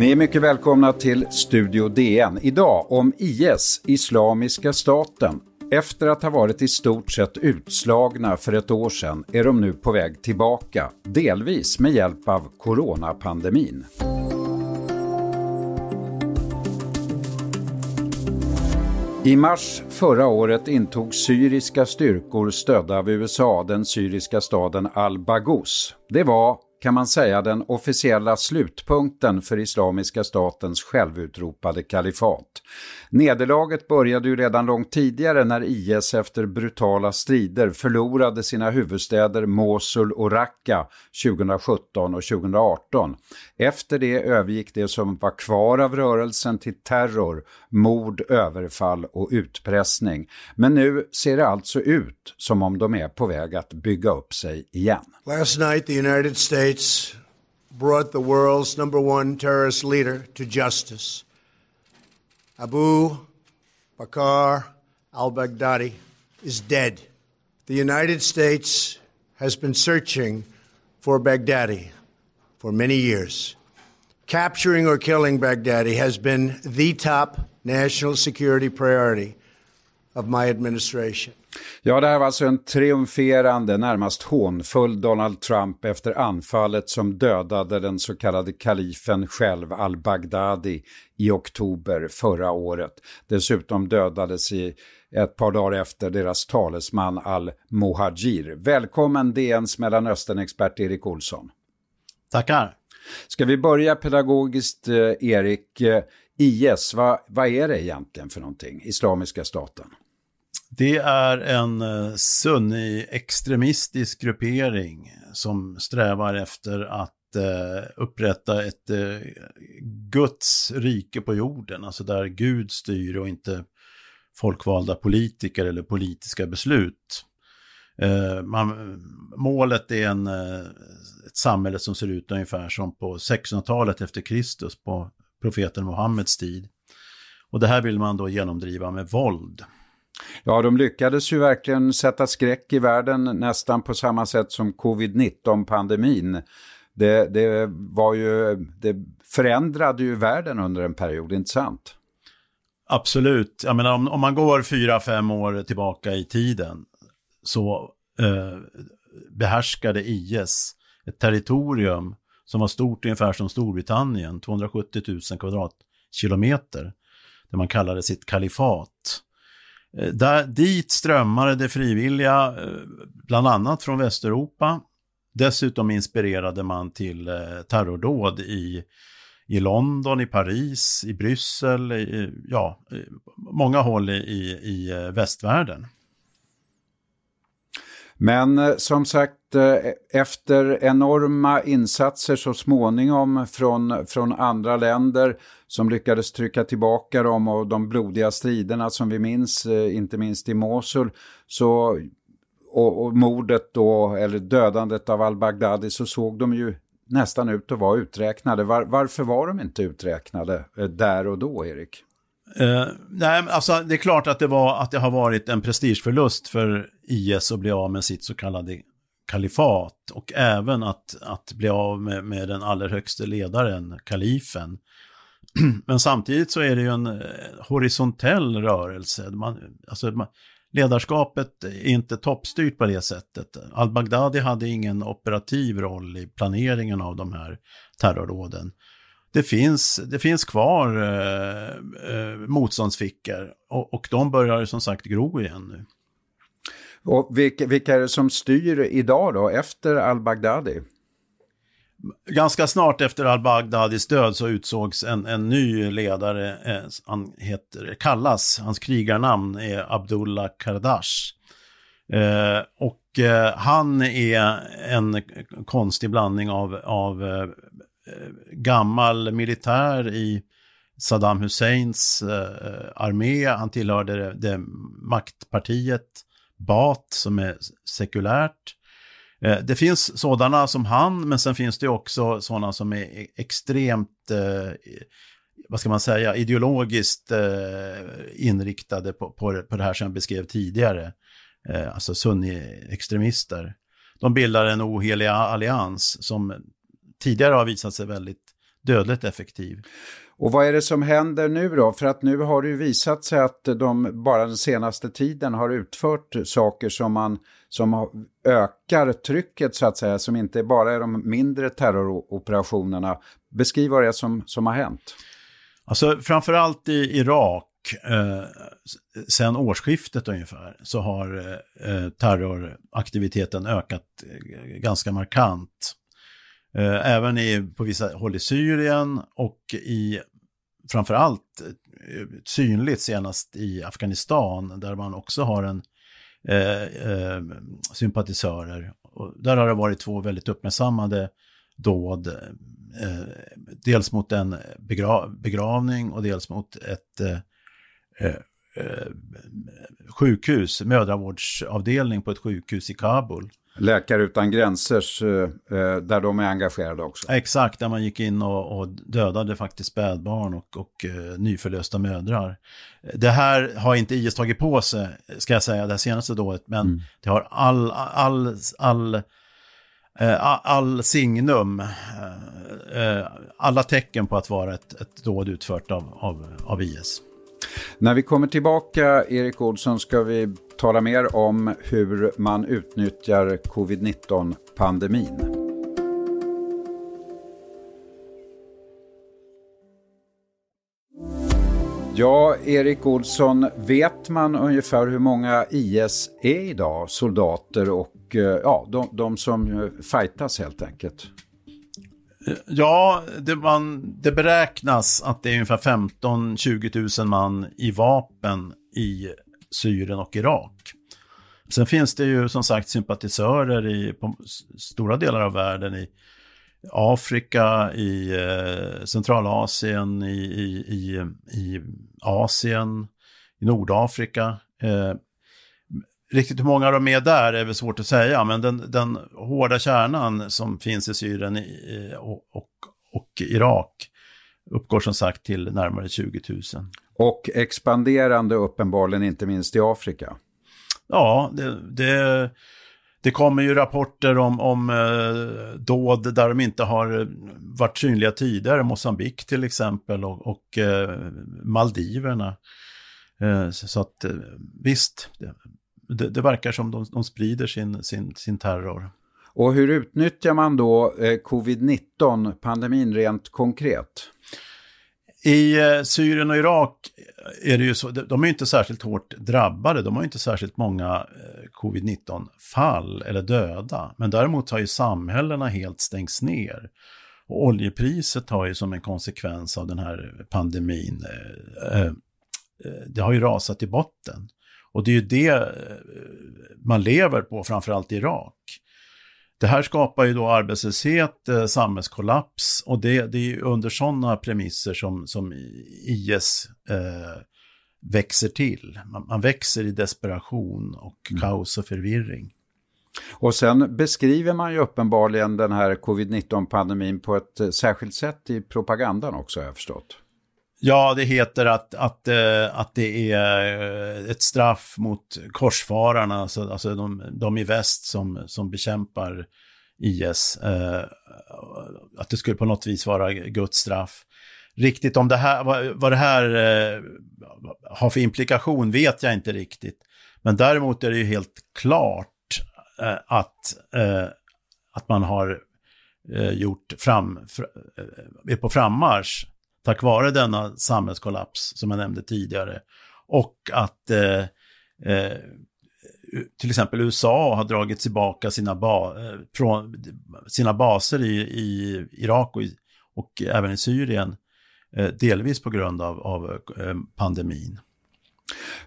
Ni är mycket välkomna till Studio DN. Idag om IS, Islamiska staten. Efter att ha varit i stort sett utslagna för ett år sedan är de nu på väg tillbaka, delvis med hjälp av coronapandemin. I mars förra året intog syriska styrkor stödda av USA den syriska staden al-Baghouz. Det var kan man säga den officiella slutpunkten för Islamiska statens självutropade kalifat. Nederlaget började ju redan långt tidigare när IS efter brutala strider förlorade sina huvudstäder Mosul och Raqqa 2017 och 2018. Efter det övergick det som var kvar av rörelsen till terror, mord, överfall och utpressning. Men nu ser det alltså ut som om de är på väg att bygga upp sig igen. Last night the United States brought the world's number one terrorist leader to justice. Abu Bakr al Baghdadi is dead. The United States has been searching for Baghdadi for many years. Capturing or killing Baghdadi has been the top national security priority of my administration. Ja, det här var alltså en triumferande, närmast hånfull Donald Trump efter anfallet som dödade den så kallade kalifen själv, al-Baghdadi, i oktober förra året. Dessutom dödades i ett par dagar efter deras talesman al-Mohajir. Välkommen DNs Mellanöstern-expert Erik Olsson. Tackar. Ska vi börja pedagogiskt, eh, Erik? Eh, IS, vad, vad är det egentligen för någonting? Islamiska staten? Det är en eh, sunni-extremistisk gruppering som strävar efter att eh, upprätta ett eh, Guds rike på jorden, alltså där Gud styr och inte folkvalda politiker eller politiska beslut. Man, målet är en, ett samhälle som ser ut ungefär som på 1600-talet efter Kristus, på profeten Muhammeds tid. Och det här vill man då genomdriva med våld. Ja, de lyckades ju verkligen sätta skräck i världen nästan på samma sätt som covid-19-pandemin. Det, det, var ju, det förändrade ju världen under en period, inte sant? Absolut. Jag menar, om, om man går fyra, fem år tillbaka i tiden så eh, behärskade IS ett territorium som var stort ungefär som Storbritannien, 270 000 kvadratkilometer, där man kallade sitt kalifat. Eh, där, dit strömmade det frivilliga, eh, bland annat från Västeuropa. Dessutom inspirerade man till eh, terrordåd i, i London, i Paris, i Bryssel, i, ja, många håll i, i västvärlden. Men eh, som sagt, eh, efter enorma insatser så småningom från, från andra länder som lyckades trycka tillbaka dem och de blodiga striderna som vi minns, eh, inte minst i Mosul, så, och, och mordet då, eller dödandet av al-Baghdadi, så såg de ju nästan ut att vara uträknade. Var, varför var de inte uträknade där och då, Erik? Uh, nej, alltså det är klart att det, var, att det har varit en prestigeförlust för IS att bli av med sitt så kallade kalifat och även att, att bli av med, med den allra högste ledaren, kalifen. Men samtidigt så är det ju en eh, horisontell rörelse. Man, alltså, man, ledarskapet är inte toppstyrt på det sättet. Al-Baghdadi hade ingen operativ roll i planeringen av de här terrorråden. Det finns, det finns kvar eh, eh, motståndsfickor och, och de börjar som sagt gro igen nu. Och vilka, vilka är det som styr idag då, efter al-Baghdadi? Ganska snart efter al-Baghdadis död så utsågs en, en ny ledare, eh, han heter, kallas, hans krigarnamn är Abdullah Kardash. Eh, och eh, han är en konstig blandning av, av eh, Eh, gammal militär i Saddam Husseins eh, armé, han tillhörde det, det maktpartiet Bat som är sekulärt. Eh, det finns sådana som han, men sen finns det också sådana som är e-, extremt eh, vad ska man säga, ideologiskt eh, inriktade på, på, på det här som jag beskrev tidigare. Eh, alltså sunni-extremister. De bildar en ohelig allians som tidigare har visat sig väldigt dödligt effektiv. Och vad är det som händer nu då? För att nu har det ju visat sig att de bara den senaste tiden har utfört saker som, man, som ökar trycket så att säga, som inte bara är de mindre terroroperationerna. Beskriv vad det är som, som har hänt. Alltså framförallt i Irak, eh, sen årsskiftet ungefär, så har eh, terroraktiviteten ökat eh, ganska markant. Eh, även i, på vissa håll i Syrien och i framförallt eh, synligt senast i Afghanistan där man också har en eh, eh, sympatisörer. Och där har det varit två väldigt uppmärksammade dåd. Eh, dels mot en begra begravning och dels mot ett eh, eh, sjukhus, mödravårdsavdelning på ett sjukhus i Kabul. Läkare utan gränser, eh, eh, där de är engagerade också. Exakt, där man gick in och, och dödade faktiskt spädbarn och, och uh, nyförlösta mödrar. Det här har inte IS tagit på sig, ska jag säga, det senaste dådet, men mm. det har all, all, all, uh, all signum, alla tecken på att vara ett, ett dåd utfört av, av, av IS. När vi kommer tillbaka, Erik Olsson, ska vi tala mer om hur man utnyttjar covid-19-pandemin. Ja, Erik Olsson, vet man ungefär hur många IS är idag? Soldater och eh, ja, de, de som fightas helt enkelt. Ja, det, man, det beräknas att det är ungefär 15-20 000 man i vapen i Syrien och Irak. Sen finns det ju som sagt sympatisörer i på stora delar av världen, i Afrika, i eh, Centralasien, i, i, i, i, Asien, i Nordafrika. Eh, riktigt hur många de är där är väl svårt att säga, men den, den hårda kärnan som finns i Syrien i, och, och, och Irak uppgår som sagt till närmare 20 000. Och expanderande uppenbarligen inte minst i Afrika. Ja, det, det, det kommer ju rapporter om, om eh, dåd där de inte har varit synliga tidigare. Mosambik till exempel och, och eh, Maldiverna. Eh, så att eh, visst, det, det, verkar som de, de sprider sin, sin, sin terror. Och hur utnyttjar man då eh, covid-19-pandemin rent konkret? I eh, Syrien och Irak är det ju så, de är inte särskilt hårt drabbade, de har inte särskilt många eh, covid-19-fall eller döda. Men däremot har ju samhällena helt stängts ner. Och oljepriset har ju som en konsekvens av den här pandemin, eh, det har ju rasat i botten. Och det är ju det man lever på, framförallt i Irak. Det här skapar ju då arbetslöshet, eh, samhällskollaps och det, det är under sådana premisser som, som IS eh, växer till. Man, man, växer i desperation och mm. kaos och förvirring. Och sen beskriver man ju uppenbarligen den här covid-19-pandemin på ett eh, särskilt sätt i propagandan också, har jag förstått. Ja, det heter att, att, eh, att det är eh, ett straff mot korsfararna, alltså, alltså de, de i väst som, som bekämpar IS. Eh, att det skulle på något vis vara Guds straff. Riktigt om det här, vad, vad det här har för implikation vet jag inte riktigt. Men däremot är det ju helt klart att, att man har gjort fram, är på frammarsch tack vare denna samhällskollaps som jag nämnde tidigare. Och att eh, eh, till exempel USA har dragit tillbaka sina, ba eh, från, sina baser i, i Irak och, i, och även i Syrien, eh, delvis på grund av, av eh, pandemin.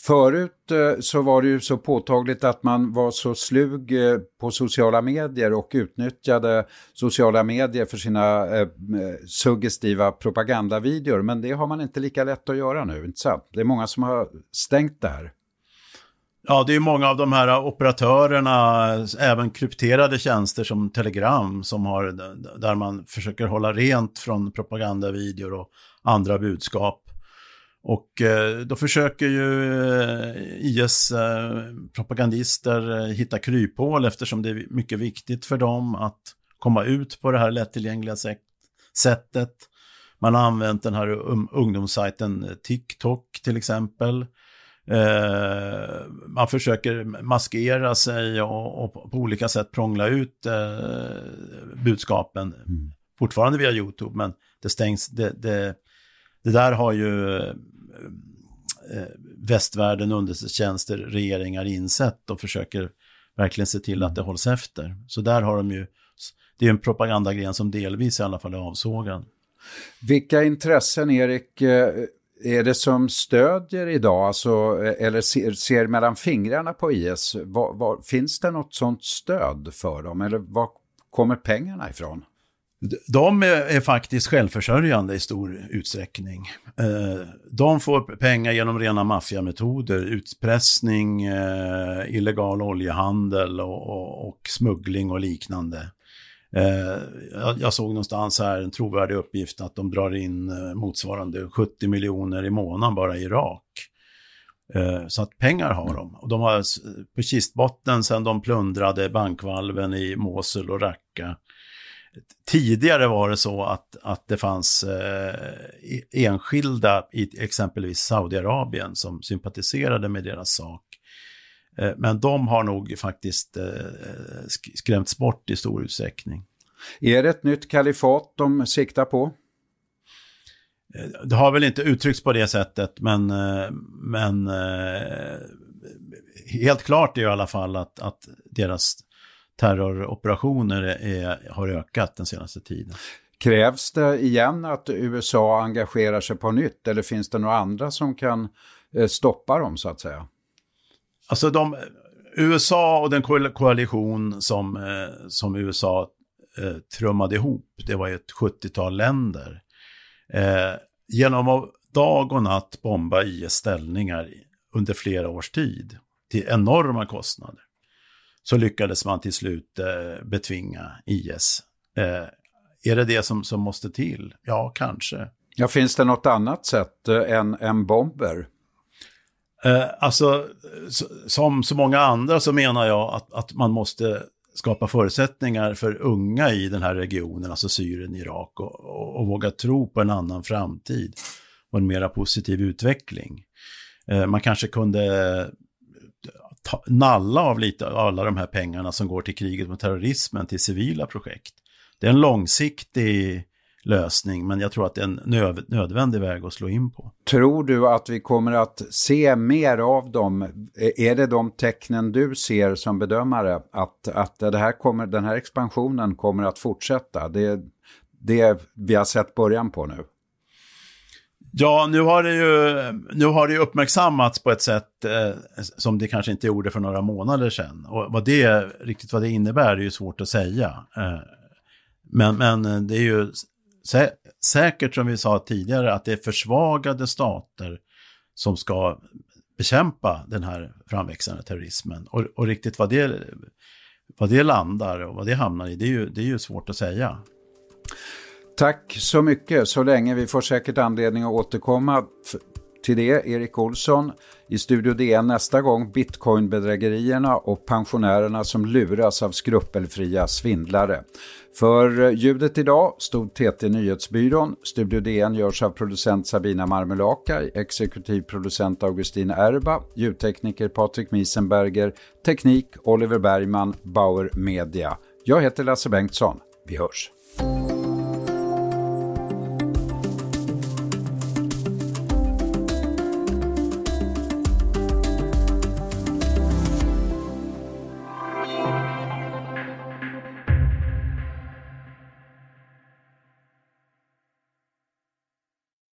Förut eh, så var det ju så påtagligt att man var så slug eh, på sociala medier och utnyttjade sociala medier för sina eh, eh, suggestiva propagandavideor. Men det har man inte lika lätt att göra nu, inte sant? Det är många som har stängt det här. Ja, det är många av de här operatörerna, även krypterade tjänster som Telegram, som har, där man försöker hålla rent från propagandavideor och andra budskap. Och eh, då försöker ju eh, IS eh, propagandister hitta kryphål eftersom det är mycket viktigt för dem att komma ut på det här lättillgängliga sättet. Man har använt den här ungdomssajten TikTok till exempel. Man försöker maskera sig och, på olika sätt prångla ut budskapen. Mm. Fortfarande via YouTube, men det stängs. Det, det, det där har ju eh, västvärlden, underrättelsetjänster, regeringar insett och försöker verkligen se till att det hålls efter. Så där har de ju, det är en propagandagren som delvis i alla fall är avsågad. Vilka intressen, Erik, eh, är det som stödjer idag, alltså, eller ser, ser mellan fingrarna på IS? Var, var, finns det något sånt stöd för dem, eller var kommer pengarna ifrån? De är faktiskt självförsörjande i stor utsträckning. Eh, de får pengar genom rena maffiametoder, utpressning, eh, illegal oljehandel och, och smuggling och liknande. Eh, jag såg någonstans här en trovärdig uppgift att de drar in motsvarande 70 miljoner i månaden bara i Irak. Så att pengar har de. Och de har på kistbotten sedan de plundrade bankvalven i Mosul och Raqqa. Tidigare var det så att, att det fanns enskilda i exempelvis Saudiarabien som sympatiserade med deras sak. Eh, men de har nog faktiskt eh, skrämts bort i stor utsträckning. Är det ett nytt kalifat de siktar på? Eh, det har väl inte uttryckts på det sättet, men, men helt klart är i alla fall att, att deras terroroperationer är, har ökat den senaste tiden. Krävs det igen att USA engagerar sig på nytt eller finns det några andra som kan stoppa dem så att säga? Alltså de, USA och den koalition som, eh, som USA eh, trummade ihop, det var ett 70-tal länder. Eh, genom att dag och natt bomba IS ställningar under flera års tid till enorma kostnader så lyckades man till slut eh, betvinga IS. Eh, är det det som, som måste till? Ja, kanske. Ja, finns det något annat sätt eh, än, än bomber? Eh, alltså, som så många andra så menar jag att, att man måste skapa förutsättningar för unga i den här regionen, alltså Syrien, Irak, och, och, och våga tro på en annan framtid och en mera positiv utveckling. Eh, man kanske kunde ta, nalla av lite av alla de här pengarna som går till kriget mot terrorismen till civila projekt. Det är en långsiktig lösning, men jag tror att det är en nödvändig väg att slå in på. Tror du att vi kommer att se mer av dem? Är det de tecknen du ser som bedömare att, att det här kommer, den här expansionen kommer att fortsätta? Det det vi har sett början på nu. Ja, nu har det ju nu har det uppmärksammats på ett sätt eh, som det kanske inte gjorde för några månader sedan. Och vad det, riktigt vad det innebär är ju svårt att säga. Eh, men, men det är ju sä säkert som vi sa tidigare att det är försvagade stater som ska bekämpa den här framväxande terrorismen. Och, och riktigt vad det, vad det landar och vad det hamnar i, det är ju, det är ju svårt att säga. Tack så mycket, så länge. Vi får säkert anledning att återkomma till det, Erik Olsson. I Studio DN nästa gång bitcoinbedrägerierna och pensionärerna som luras av skrupelfria svindlare. För eh, ljudet idag stod TT Nyhetsbyrån. Studio DN görs av producent Sabina Marmelakai, exekutiv producent Augustin Erba, ljudtekniker Patrik Miesenberger, teknik Oliver Bergman, Bauer Media. Jag heter Lasse Bengtsson. Vi hörs.